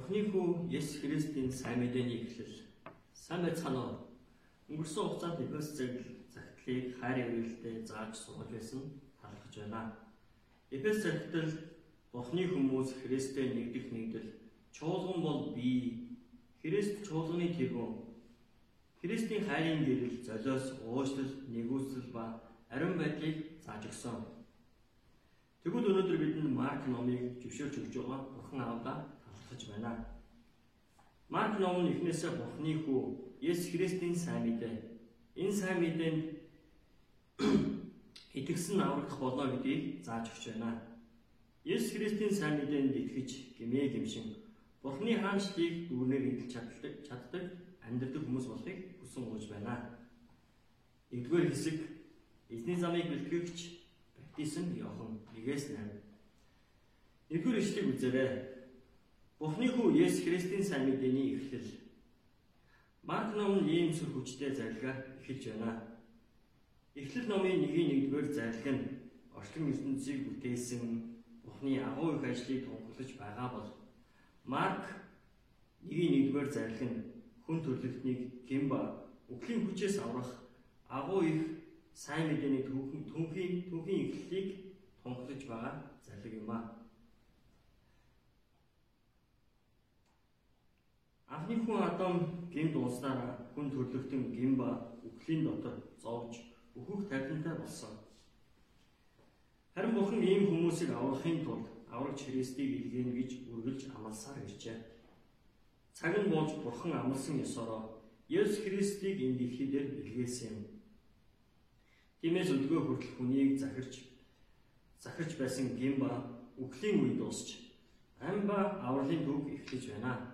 Бурхны хүү Есүс Христийн сайн мэдээний эхлэл. Сайн байцгаана уу? Өнгөрсөн хугацаанд Эфес зэрэг загтлыг хайр ивэлтэй зааж суулж байсан талархаж байна. Эфес загтал Бурхны хүмүүс Христтэй нэгдэх нэгдэл чуулган бол бие. Христ чуулганы тэргүүн. Христийн хайрын гэрэл золиос уушлал, нэгүсэл ба ариун байдлыг зааж өгсөн. Тэгвэл өнөөдөр бидэнд Марк номыг зөвшөөрч өгч байгаа Бурхан Аавда талархаж байна. Марк ном нь эхнээсээ Бурханы хүү Есүс Христийн сайн мэдээ. Энэ сайн мэдээнд итгэсэн аврагдах болно гэдгийг зааж өгч байна. Есүс Христийн сайн мэдээнд итгэж гэмээ гимшин Бурханы хаанчлыг дүүрнээр идэл чаддаг чаддаг амьдрэх хүмүүс болохыг хүсэн ууж байна. Нэгдүгээр хэсэг эзний замыг бэлтгэгч баптизм Иохан 1-8. Нэгдүгээр ишлэгийг үзээрэй. Бурхны хүү Есүс Христийн сайн мэдээний эхлэл. Марк ном нь ийм сүр хүчтэй зарилгаар эхэлж байна. Эхлэл номын 1-1-р зарлиг нь орчин ертөнцийг бүтээсэн Бурхны агуу их ажлыг тунхаглаж байгаа бол Марк 1-1-р зарлиг нь хүн төрлөختнийг гимба үхлийн хүчээс аврах агуу их сайн мэдээний түүхийн түүхийн түүхийн эхлэлийг тунхаглаж байгаа зарлиг юм аа. Анхны хүн Адам гимд ууснараа хүн төрлөختөн гимба үхлийн дотор зовж өөхөх тавилантай болсон. Харин Бурхан ийм хүмүүсийг аврахын тулд аврагч Христийг илгээнэ гэж үргэлж амласаар иржээ. Цаг нь болж Бурхан амласан ёсороо Есүс Христийг энэ дэлхий дээр илгээсэн юм. Тиймээс өдгөө хүртэл хүнийг захирч захирч байсан гимба үхлийн үе дуусч амба авралын түүх эхлэж байна.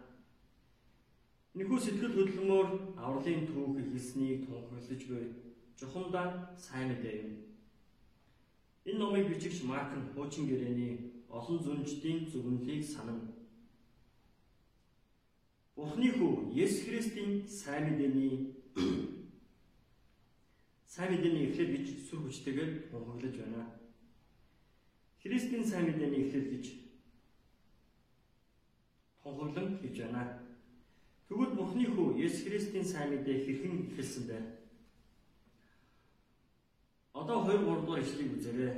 Энэхүү сэтгэл хөдлөмөр авралын түүх эхэлснийг тунхаглаж буй чухамдаа сайн мэдээ юм. Энэ номыг бичигч Марк нь хуучин гэрээний олон зүнждийн зөвнөлийг санана. Бурхны хүү Есүс Христийн сайн мэдээний сайн мэдээний эхлэл гэж сүр хүчтэйгээр тунхаглаж байна. Христийн сайн мэдээний эхлэл гэж тунхаглан хийж байна. Тэгвэл Бурхны хүү Есүс Христийн сайн мэдээ хэрхэн эхэлсэн бэ? Одоо 2 3 дугаар ишлэгийг үзээрэй.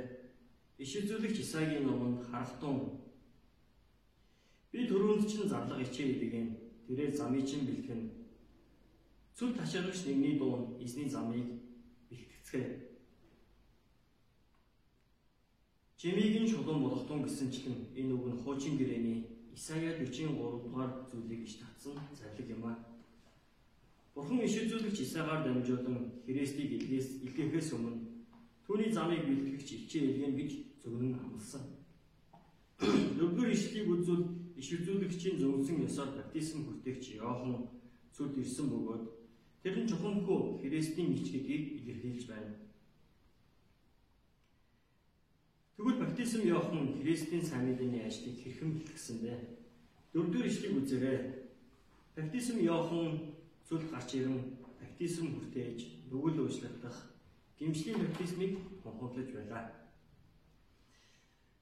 Иш үзүүлэгч Исаигийн номонд харалтун Би түрүүнд чинь зарлага ичээ идэгэн тэрээр замыг чинь бэлтгэн. Цүл ташаалагч нэгний дуун эзний замыг бэлтгэцгээ. Жимийг нь шулуун болготун гэсэнчлэн энэ үг нь хуучин гэрээний Исая 43 дугаар зүйлийг иш татсан зарлиг юм а. Бурхан иш үзүүлэгч Исагаар дамжуулан Христийг илгээс илгээхээс өмнө түүний замыг бэлтгэгч ичээ илгэн гэж зөвгөн амласан. Дөрөвдүгээр ишлийг үзвэл иш үзүүлэгчийн зөвнсөн ёсоор баптизм хүртээгч Иохан цүлд ирсэн бөгөөд тэр нь чухамхүү Христийн ич гэдгийг илэрхийлж байна. Тэгвэл баптизм Иохан Христийн сайн мэдээний ажлыг хэрхэн бэлтгэсэн бэ? Дөрөвдүгээр ишлэгийг үзээрэй. Баптизм Иохан зүл гарч ирэн баптизм хүртээж нүгэл уучлагдах гимшлийн баптизмыг тунхаглаж байлаа.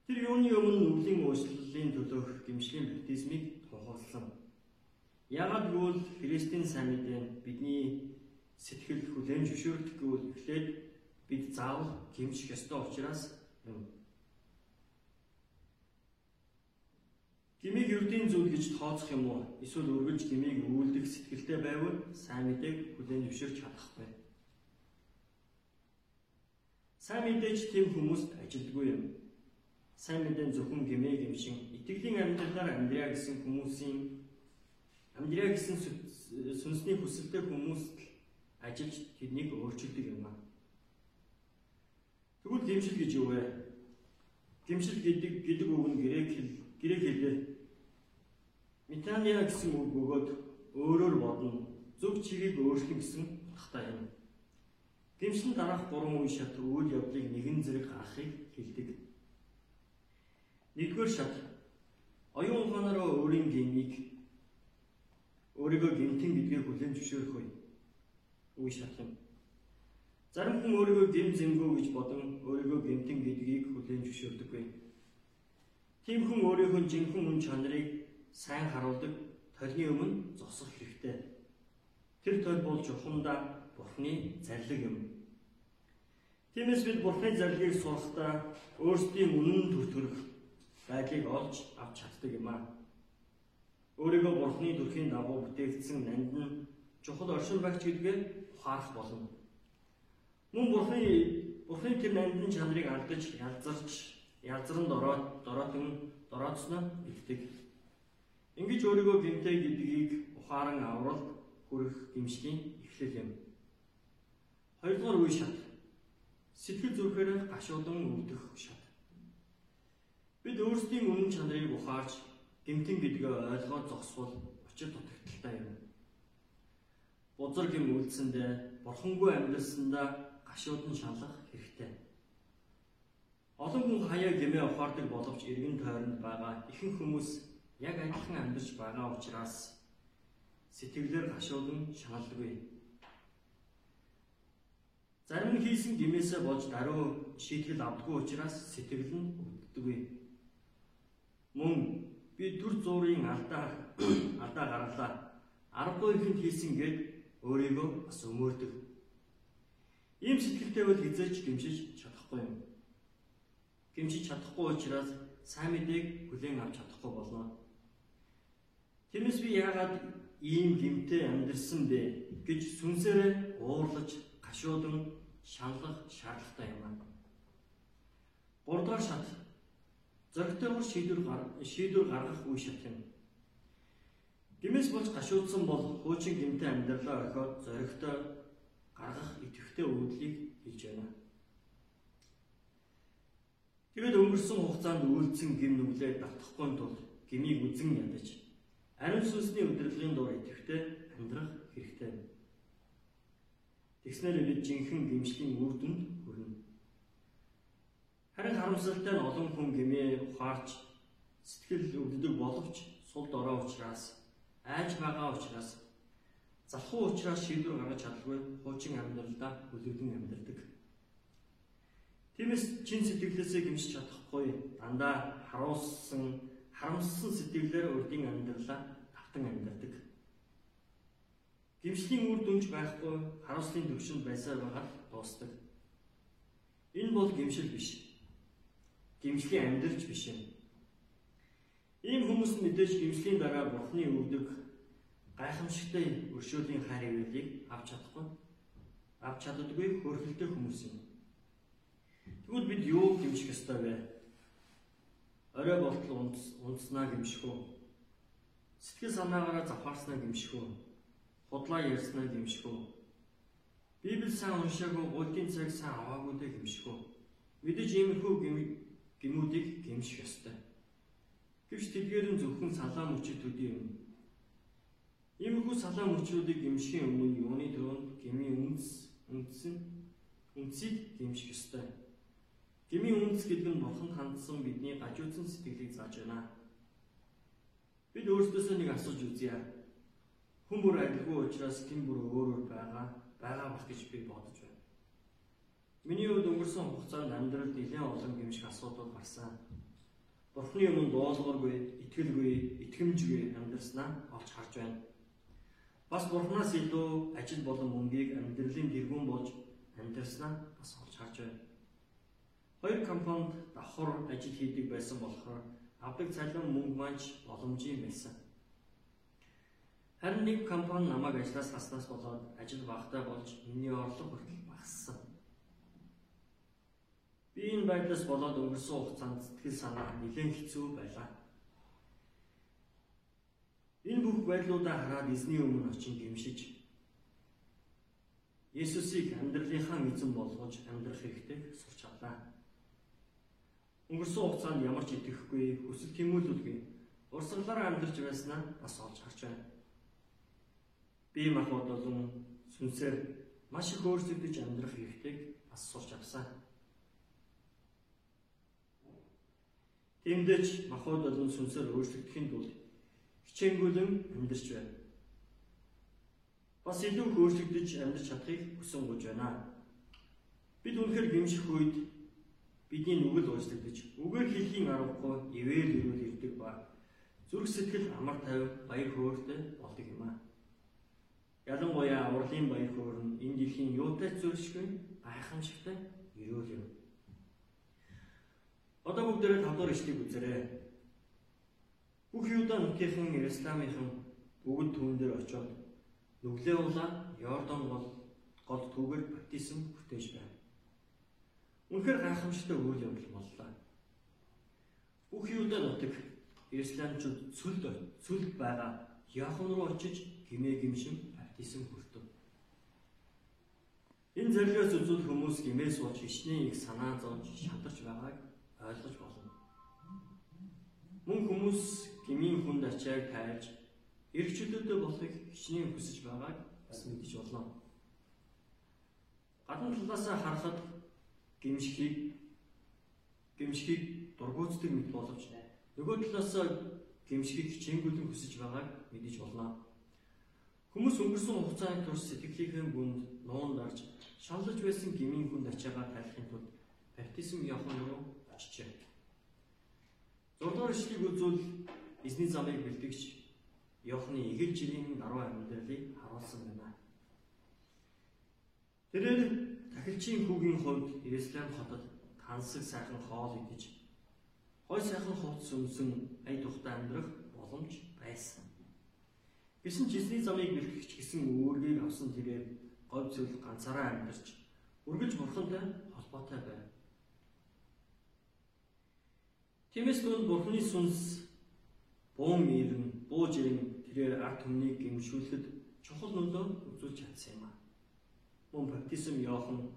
Тэр юуны өмнө нүглийн уучлалын төлөөх гимшлийн баптизмыг тунхагласан. Яагаад гэвэл Христийн сайн мэдээ бидний сэтгэл хүлээн зөвшөөрдөг гэвэл эхлээд бид заавал гимших ёстой учраас юм. Гимиг ердийн зүйл гэж тооцох юм уу? Эсвэл үргэлж гимиг үүлдэх сэтгэлтэй байвал сайн мэдээг хүлээн зөвшөөрч чадахгүй. Сайн мэдээж тийм хүмүүст ажилдгүй юм. Сайн мэдэн зөвхөн гимээ гимшин итгэлийн амьдралаар амьдраа гэсэн хүмүүсийн амьдраа гэсэн сүнсний хүсэлтэй хүмүүст ажиллаж тэднийг өөрчилдөг юм аа. Тэгвэл гимшил гэж юу вэ? Гимшил гэдэг гэдэг үг нь грек хэл грек хэлээр Метания гэсэн үг бөгөөд өөрөөр бодно зөв чигийг өөрчлөн гэсэн утгатай юм. Гэмшин дараах гурван үе шат үйл явдлыг нэгэн зэрэг гаргахыг хэлдэг. Нэгдүгээр шат оюун ухаанаараа өөрийн гэмийг өөрийгөө гэмтэн гэдгээ хүлээн зөвшөөрөх. Үе шат юм. Зарим хүн өөрийгөө гэм зэмгөө гэж бодон өөрийгөө гэмтэн гэдгийг хүлээн зөвшөөрдөггүй. Тийм хүн өөрийнхөө жинхэнэ үн чанарыг сайн харуулдаг толны өмнө зогсох хэрэгтэй. Тэр толь бол жухамдаа Бурхны зарлиг юм. Тиймээс бид Бурхны зарлагыг сурахдаа өөрсдийн үнэн төртгөрөх байдлыг олж авч чаддаг юм аа. Өөрийгөө Бурхны төрхийн дагуу бүтээгдсэн нанд нь чухал оршин багч гэдгээ ухаарах болно. Мөн Бурхны Бурхны тэр нандин чанарыг алдаж ялзарч язранд ороод дороотон дороотсноо игдэг. Ингэж өөрийгөө гинтэй гэдгийг ухаан авралт хүрэх гимшлийн эхлэл юм. Хоёрдугаар үе шат. Сэтгэл зүрхээр гашуудан өвдөх шат. Бид өөрсдийн үнэн чанарыг ухаарч гимтэн гэдгээ ойлгоод зогсвол очир дутагдaltaй юм. Бузар гэм үйлсэндээ бурхангүй амьдралсандаа гашуудан шалах хэрэгтэй. Олон хүн хаяа гэмээ ухаардаг боловч эргэн тойронд байгаа ихэнх хүмүүс яг адилхан амьдарч байгаа учраас сэтгэлээр гашуудан шаналдаггүй. Зарим нь хийсэн гимээсээ болж даруй шийтгэл авдаггүй учраас сэтгэл нь өвддөггүй. Мөн би төр зуурын алдаа алдаа гарлаа. Аргагүй ихэнд хийсэн гэд өөрийгөө бас өмөрдөг. Ийм сэтгэлтэй бол хизээч гимшиж чадахгүй юм гэмшиж чадахгүй учраас сайн мэдээг хүлээн авч чадахгүй болно. Тиймээс би яагаад ийм гэмтэй амьдэрсэн бэ гэж сүнсээрээ уурлаж гашуудан шаналх шаардлагатай юм аа. Гуравдугаар шат зөрөгтэйгээр шийдвэр шийдвэр гаргах үе шат юм. Гэмээс болж гашуудсан бол хуучин гэмтэй амьдралаа орхиод зөрөгтэй гаргах идэвхтэй өвдлийг хийж байна. Тэгэд өнгөрсөн хугацаанд үйлдсэн гим нүглээ давтахгүй тул гмийг үзэн ядаж ариун сүнсний удирдлагын дор идэвхтэй амьдрах хэрэгтэй. Тэгснээр бид жинхэнэ гимшлийн үр дүнд хүрнэ. Харин харамсалтай нь олон хүн гмээ ухаарч сэтгэл өвддөг боловч сул дорой учраас айж байгаа учраас залхуу учраас шийдвэр гаргаж чадалгүй хуучин амьдралдаа хүлэгдэн амьдардаг. Тиймээс чин сэтгэлээсээ гимшиж чадахгүй дандаа харуулсан харамссан сэтгэлээр урдын амьдралаа тавтан амьдардаг. Гимшлийн үр дүнж байхгүй харуулслын төвшөнд байсаар байгаа дуустдаг. Энэ бол гимшил биш. Гимшлийн амьдралч биш юм. Ийм хүмүүс мэдээж гимшлийн дараа бурхны өгдөг гайхамшигтай өршөөлийн хайр ивэлийг авч чадахгүй авч чаддаггүй хөрхөлтэй хүмүүс юм. Тэгвэл бид юу гимших ёстой вэ? Орой болтол унтснаа гимших үү? Сэтгэл санаагаараа завхаарснаа гимших үү? Худлаа ярьснаа гимших үү? Библи сайн уншаагүй гудгийн цаг сайн аваагүй дэ гимших үү? Мэдээж иймэрхүү гимүүдийг гимших ёстой. Гэвч тэдгээр нь зөвхөн салаа мөчөдүүдийн юм. Иймэрхүү салаа мөчрүүдийг гимшихийн өмнө юуны төрөнд гмийн үндэс үндсэн үндсийг гимших ёстой. Гмийн үндэс гэдэг нь бурханд хандсан бидний гажуудсан сэтгэлийг зааж байна. Бид өөрсдөөсөө нэг асууж үзье. Хүн бүр адилгүй учраас гин бүр өөрөөр байгаа байгаа бах гэж би бодож байна. Миний хувьд өнгөрсөн хугацаанд амьдралд нэлээд олон гэмшиг асуудал гарсан. Бурхны өмнө дуулуургүй, итгэлгүй, итгэмжгүй амьдрснаа олж харж байна. Бас Бурханаас илүү ажил болон мөнгийг амьдралын дэргүүн болж амьдрснаа бас олж харж байна. Хоёр компанид давхар ажил хийдэг байсан болохоор авдаг цалин мөнгө маань боломжийн байсан. Харин нэг компани намайг ажлаас хаснаас болоод ажил багтаа болж миний орлого хүртэл багассан. Би энэ байдлаас болоод өнгөрсөн хугацаанд сэтгэл санаа нэлээд хэцүү байлаа. Энэ бүх байдлуудаа хараад эзний өмнө очин гимшиж Есүсийг амьдралынхаа эзэн болгож амьдрах хэрэгтэй сурч авлаа. Өнгөрсөн хугацаанд ямар ч итгэхгүй, хүсэл тэмүүлүүлгүй урсгалаараа амьдарч байснаа бас олж харж байна. Би махбод болон сүнсээр маш их өөрсдөж амьдрах хэрэгтэйг бас сурч авсан. Тэмдэж махбод болон сүнсээр өөрчлөгдөхийн тулд хичээнгүйлэн амьдарч байна. Бас илүү өөрчлөгдөж амьдарч чадахыг хүсэн гож байна. Бид үнэхээр гимших үед бидний нүгэл уучлагдаж үгээр хэлхийн аргагүй ивэл ирүүл ирдэг ба зүрх сэтгэл амар тайв баяр хөөртэй болдог юм аа. Ялангуяа урлын баяр хөөр нь энэ дэлхийн юутай зөрчгүй гайхамшигтай ерөөл юм. Одоо бүгдээрээ тавдугаар ишлийг үзээрэй. Бүх Юда нутгийн Иерусалимын бүгд түүн дээр очиод нүглээ улаа Йордан гол гол түүгээр баптизм бүтээж байна. Үнэхээр гайхамшигтай үйл явдал боллоо. Бүх Юда нутаг Иерусалимчууд цүлд цүлд байгаа Яахан руу очиж гимээ гимшин баптизм хүртэв. Энэ зэрлэгээс үзвэл хүмүүс гимээ сууж хичнээн их санаа зовж шадарч байгааг ойлгож болно. Мөн хүмүүс гмийн хүнд ачааг тайлж эргчлөөдөө болохыг хичнээн хүсэж байгааг бас мэдэж болно. Гадна талаас харахад гимшгийг гимшгийг дургуутдаг мэт боловч нөгөө талаас гимшгийг хичээнгүйлэн хүсэж байгааг мэдэж болно. Хүмүүс өнгөрсөн хугацааны турш сэтгэлийнхээ гүнд нуун дарж шалж байсан гмийн хүнд ачаагаа тайлахын тулд баптизм явах руу очжээ. 6 дугаар ишлэгийг үзвэл эзний замыг бэлтгэж Йохны игэл жилийн даруй амьдралыг харуулсан байна. Тэрээр тахилчийн хүүгийн хувьд Иерусалим хотод тансаг сайхан хоол идэж гой сайхан хувцс өмсөн ая тухтай амьдрах боломж байсан. Гэсэн эзний замыг бэлтгэж гэсэн үүргийг авсан тэрээр говь зүйл ганцаараа амьдарч үргэлж бурхантай холбоотой байв. Тиймээс түнд Бурхны сүнс буун ирэн, бууж ирэн тэрээр ард түмнийг гимшүүлэхэд чухал нөлөө үзүүлж чадсан юм а. Мөн баптизм Иохан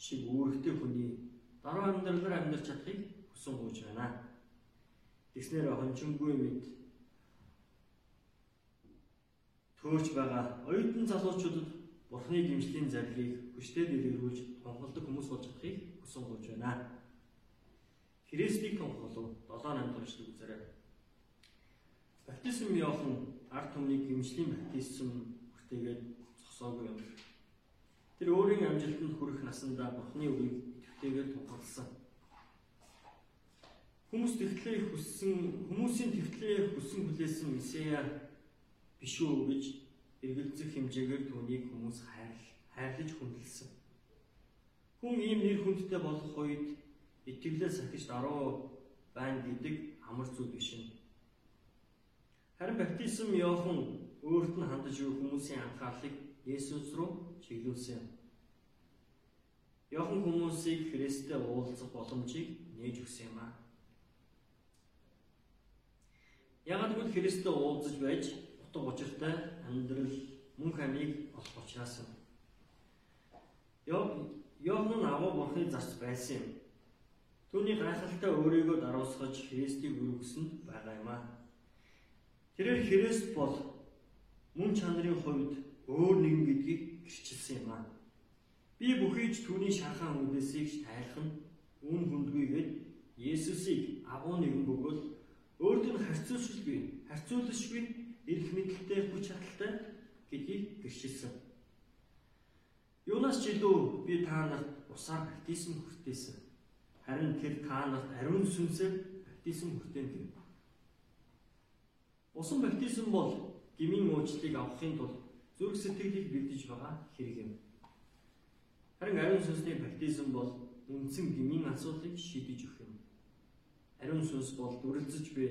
шиг үүрэгтэй хүний дараа амьдралаар амьдарч чадахыг хүсэн гуйж байна. Тэгснээр хончингүй мэд төөж байгаа оюутан залуучуудад Бурхны гимшлийн зарилыг хүчтэй дэлгэрүүлж тунхалдаг хүмүүс болж чадахыг хүсэн гуйж байна. Христийг тунхаглав 7 8 дахь эшлэг үзээрэй. Баптизм Иохан ард түмний гимшлийн баптизм хүртээгээд зогсоогүй юм. Тэр өөрийн амжилтанд хүрэх насандаа Бурхны үгийг идэвхтэйгээр тунхагласан. Хүмүүс тэгтлээ хүссэн хүмүүсийн тэгтлээ хүссэн хүлээсэн Месиа биш үү гэж эргэлзэх хэмжээгээр түүнийг хүмүүс хайр хайрлаж хүндэлсэн. Хүн ийм нэр хүндтэй болох үед итгэлээ сахиж даруу байна гэдэг амар зүйл биш юм. Харин баптизм Иохан өөрт нь хандаж буй хүмүүсийн анхаарлыг Есүс рүү чиглүүлсэн юм. Иохан хүмүүсийг Христтэй уулзах боломжийг нээж өгсөн юм аа. Ягаад гэвэл Христтэй уулзаж байж утга учиртай амьдрал мөнх амийг олох учраас юм. Иохан аваа бурхны зарц байсан юм. Түүний гайхалтай өөрийгөө даруусгаж Христийг өргөсөнд байгаа юм аа. Тэрээр Христ бол мөн чанарын хувьд өөр нэгэн гэдгийг гэрчилсэн юм аа. Би бүхийж түүний шархан үдээсийг тайлах нь үн хүндгүйгээд Есүсийг агуу нэгэн бөгөөл өөрт нь харьцуулшгүй, харьцуулшгүй эрх мэдэлтэй хүч чадалтай гэдгийг гэрчилсэн. Юунаас ч илүү би та нарт усаар баптизм хүртээсэн. Харин тэр та нарт ариун сүнсээр баптизм хүртэн гэв. Усан баптизм бол гмийн уучлалыг авахын тулд зүрх сэтгэлийг бэлдэж байгаа хэрэг юм. Харин ариун сүнсний баптизм бол үндсэн гмийн асуудлыг шийдэж өгөх юм. Ариун сүнс бол дүрлзэж буй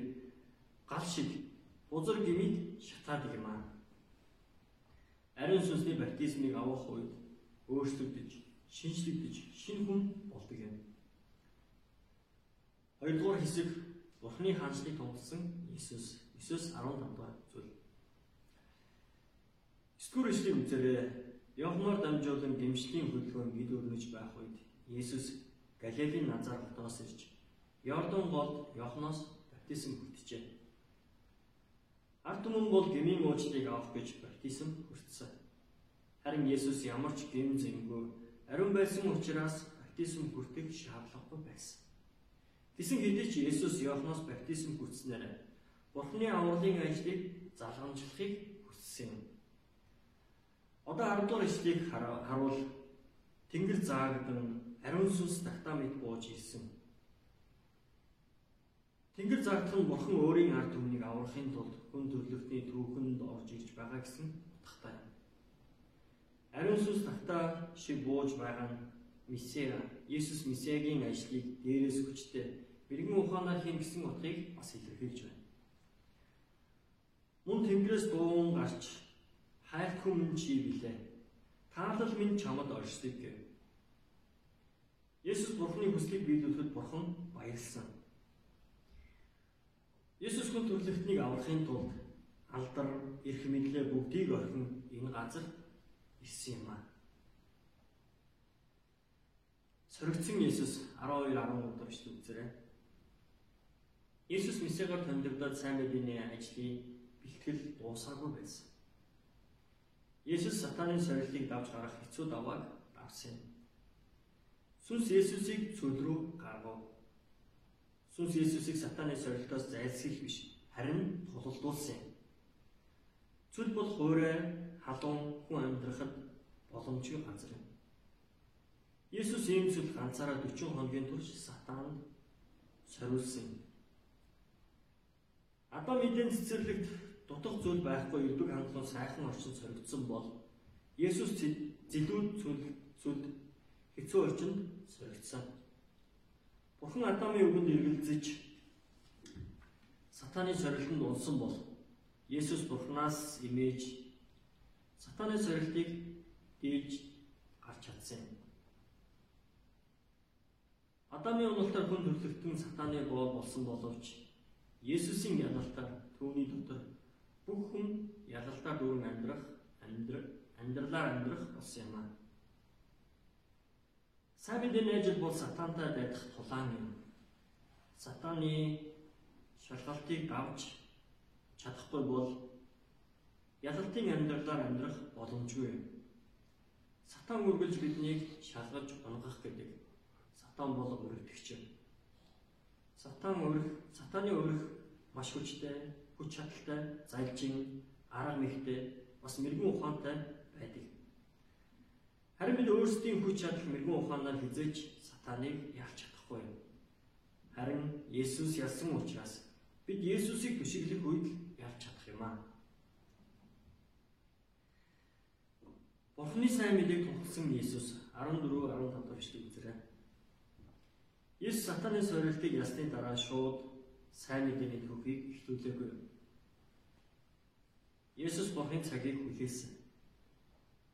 гал шиг бузар гмийг шатаадаг юм аа. Ариун сүнсний баптизмыг авах үед өөрчлөгдөж, шинжлэгдэж, шинэ хүн болдог юм. Хоёрдугаар хэсэг Бурхны хаанчлыг тунгалсан Иесус 9:15 дугаар зүйл. Эсвэл ишлийг үзээрэй. Явмаар дамжуулан гимшлийн хөдөлгөөн гид өрнөж байх үед Иесус Галилийн Назар хотоос ирж Йордан голд Йоханоос баптизм хүртжээ. Ард түмэн бол гмийн уучлалыг авах гэж баптизм хүртсэн. Харин Есүс ямар ч гэм зэмгүй ариун байсан учраас баптизм хүртэх шаардлагагүй байсан. Гэсэн хэдий ч Есүс Иоханоос баптизм хүртснээр Бурхны авралын ажлыг залгамжлахыг хүссэн юм. Одоо 10 дугаар ишлэгийг харуул Тэнгэр заагдан ариун сүнс тагтаа мэд бууж ирсэн. Тэнгэр загдхан бурхан өөрийн ард түмнийг аврахын тулд хүн төрлөختний түүхэнд орж ирж байгаа гэсэн утгатай. Ариун сүнс тагтаа шиг бууж байгаа нь Месиа, Есүс Месиагийн ажлыг дээрээс хүчтэй бэргэн ухаанаар хийн гэсэн утгыг бас илэрхийлж байна. Мөн Тэнгэрээс дуун гарч хайрт хүмүн чи билээ. Таалал минь чамд оршдог гэв. Есүс Бурхны хүслийг биелүүлэхэд Бурхан баярлсан. Есүс хүн төрлөختнийг аврахын тулд алдар, эрх мэдлээ бүгдийг орхин энэ газар ирсэн юм аа. Соригдсон Есүс 12 13 дурч үзээрэй. Есүс Месиагаар томилогдоод сайн мэдээний ажлыг бэлтгэл дуусаагүй байсан. Есүс сатананы сорилтыг давж гарах хэцүү давааг авсан юм. Сүнс Есүсийг цөл рүү гаргав Сүнс Иесусыг сатаны сорилтоос зайлсхийх биш, харин тулалдуулсан юм. Цүл бол хуурай, халуун хүн амьдрахад боломжгүй газар юм. Иесус ийм зүйл ганцаараа 40 хоногийн турш сатаанд сорилсан юм. Адам эдийн цэцэрлэгт дутх зүйл байхгүй эрдэг хандлуун сайхан орчин соригдсон бол Есүс зэлүүд зүйл хэцүү орчинд соригдсан. Бурхан Адамын үгэнд эргэлзэж сатаны сорилтонд унсан бол Есүс Бурханаас имэж сатаны сорилтыг дээж гарч чадсан юм. Адамын уналтаар хүн төрлөختөн сатаны гол болсон боловч Есүсийн ялалтаар түүний дотор бүх хүн ялалтаар дүүрэн амьдрах, амьдралаар амьдрах болсон юм аа. Сайн мэдээний ажил бол сатантай дайдах тулаан юм. Сатаны шалгалтыг авч чадахгүй бол ялалтын амьдралаар амьдрах боломжгүй юм. Сатан үргэлж биднийг шалгаж унгах гэдэг. Сатан бол өрөвдөгч юм. Сатан өрөх, сатаны өрөх маш хүчтэй, хүч чадалтай, залжин, арга мэхтэй, бас мэрэгэн ухаантай байдаг. Харин бид өөрсдийн хүч чадал мэрэгэн ухаанаар хизээч сатаныг ялж чадахгүй. Харин Есүс ялсан учраас бид Есүсийг бишиглэх үед ялж чадах юм аа. Бурхны сайн мэдээг тунхагсан Есүс 14 15 дууштай үзэрэй. Есүс сатаны сорилтыг ясны дараа шууд сайн мэдээний төвхийг ихлүүлээгүй. Есүс Бурхны цагийг хүлээсэн.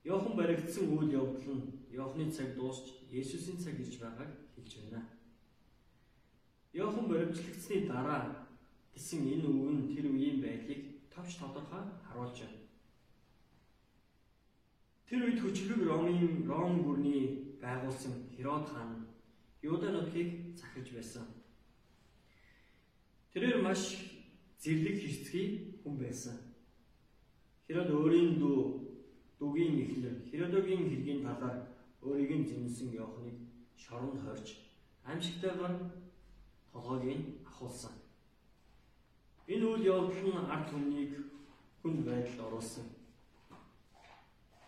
Йохан баригдсан үйл явдал нь Йохны цаг дуусч Есүсийн цаг ирж байгааг хэлж байна. Йохан баримтлагдсны дараа гэсэн энэ үг нь тэр үеийн байдлыг товч тодорхой харуулж байна. Тэр үед хүчрэг Ромын Ром гүрний байгуулсан Херод хаан Юда нутгийг захиж байсан. Тэрээр маш зэрлэг хэрцгий хүн байсан. Херод өөрийн дүү Дүгийн эхлэр Херодогийн хэргийн талаар өөрийг нь зэмлсэн Йоханыг шоронд хорж аимшигтайгаар толгойг нь ахуулсан. Энэ үйл явдал нь ард түмнийг хүнд байдалд оруулсан.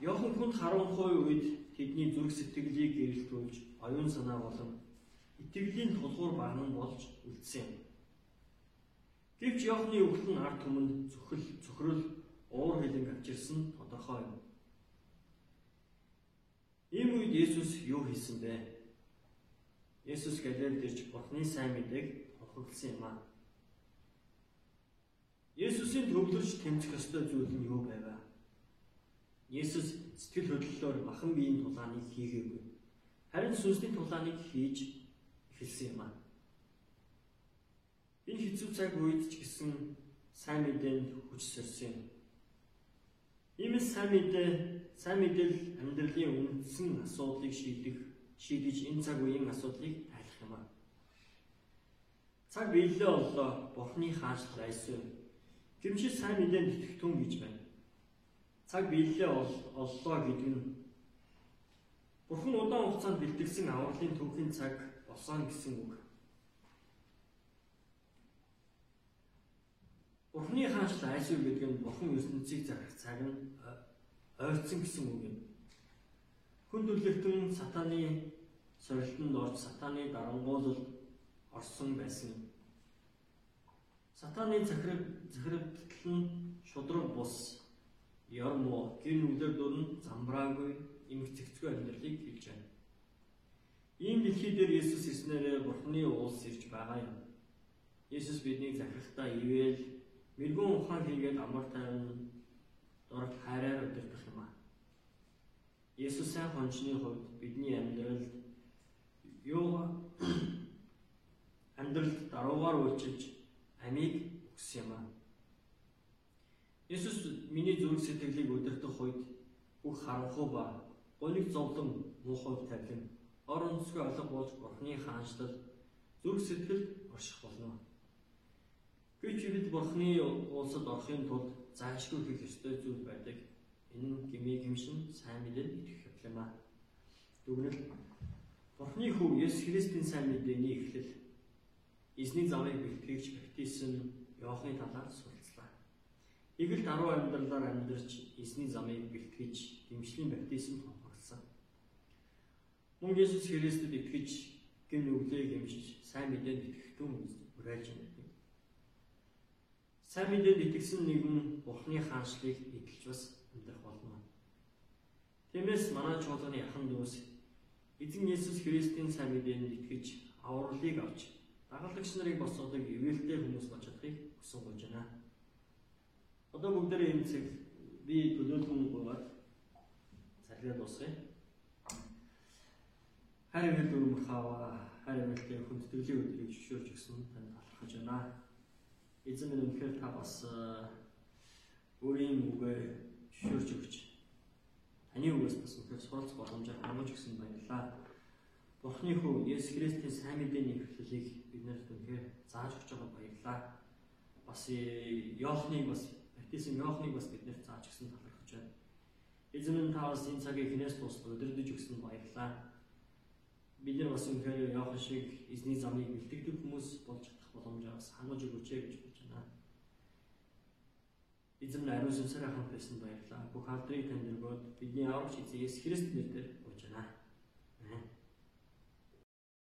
Йохан хүнд харанхуй үед тэдний зүрх сэтгэлийг гэрэлтүүлж оюун санаа болон итгэлийн тулгуур багнан болж үлдсэн юм. Гэвч Йохны үгэл нь ард түмэнд зөвхөл зөвхрөл уур хилэн авчирсан тодорхой юм. Ийм үед Есүс юу хийсэн бэ? Есүс Галилед ирж Бурхны сайн мэдээг тунхагласан юм аа. Есүсийн төвлөрч тэмцэх ёстой зүйл нь юу байв? Есүс сэтгэл хөдлөлөөр махан биеийн тулааныг хийгээгүй. Харин сүнсний тулааныг хийж эхэлсэн юм аа. Энэ хэцүү цаг үед ч гэсэн сайн мэдээнд хүч сорсон юм. Ийм сайн мэдээ, сайн мэдээлэл амьдралын үндсэн асуудлыг шийдэх, шийдэж энэ цаг үеийн асуудлыг тайлах юм аа. Цаг биелээ боллоо, Бурхны хаанчлал айсан. Гэмшил сайн мэдээнд итгэх түн гэж байна. Цаг биелээ оллоо гэдэг нь Бурхан удаан хугацаанд бэлтгэсэн авралын түүхийн цаг болсон гэсэн үг. Бурхны хаанчлал айсуу гэдэг нь бурхан ертөнцийг зарах цаг нь ойрцсон гэсэн үг юм. Хүн төрлөختөн сатаны сорилтонд орж сатаны дарангуулал орсон байсан юм. Сатаны захираг захирагдтал нь шудраг бус ёр муу гэр нүглэр дөрн замбраагүй эмх цэгцгүй амьдралыг хэлж байна. Ийм дэлхий дээр Есүс ирснээр Бурхны улс ирж байгаа юм. Есүс биднийг захирахтаа ивэл мэрэгүн ухаан хийгээд амар тайван дорог хайраар өдөртөх юм аа. Есүс сайн хончны хувьд бидний амьдралд юу амьдралд даруугаар үйлчилж амийг өгсөн юм аа. Есүс миний зүрх сэтгэлийг өдөртөх үед бүх харанхуй ба гониг зовлон муухай тавилан орон нутгийн олонх болж Бурхны хаанчлал зүрх сэтгэл орших болно. Гэвч бид Бурхны улсад орохын тулд заашгүй хийх ёстой зүйл байдаг. Энэ нь гмээ гимшин сайн мэдээд итгэх юм аа. Дүгнэл Бурхны хүү Есүс Христийн сайн мэдээний эхлэл эзний замыг бэлтгэгч баптизм Иохны талаар суралцлаа. Игэл даруй амьдралаар амьдарч эзний замыг бэлтгэж дэмжлийн баптизм Мөн Есүс Христэд итгэж гин нүглээ гэмшиж сайн мэдээнд итгэхтэн уриалж байна. Сайн мэдээнд итгэсэн нэгэн Бурхны хаанчлыг эдэлж бас амьдрах болно. Тиймээс манай чуулганы яхан дүүс эзэн Есүс Христийн сайн мэдээнд итгэж авралыг авч дагалдагч нарыг босгодог ивэлтэй хүмүүс болж чадахыг хүсэн гож байна. Одоо бүгдээрээ цаг би төлөөлгөн гуйгаад цахилгаан дуусгая. Хайр эвэл дөрөв хава хайр эвэлтэй хүндтгэлийн өдрийг зөвшөөрж өгсөн танд талархаж байна. Эзэн минь үнэхээр та бас өөрийн үгээ зөвшөөрж өгч таны үгээс бас үнэхээр суралцах боломжоор хамгааж өгсөн баярлалаа. Бурхны хүү Есүс Христийн сайн мэдээний эхлэлийг биднэрт үнэхээр зааж өгч байгаа баярлалаа. Бас Иохныг бас баптизм Иохныг бас биднэрт зааж өгсөн талархаж байна. Эзэн минь та бас энэ цагийг хинээс тусад удирдах өгсөн баярлалаа бид нар бас үнэхээр Иохан шиг эзний замыг бэлтгэдэг хүмүүс болж чадах боломжоос хангаж өгөөч гэж бодож байна. Эзэн ариун сүнсээр хамт байсан баярлалаа. Бүх алдрыг танд өргөөд бидний аврагч эзэн Есүс Христ нэрээр болж байна.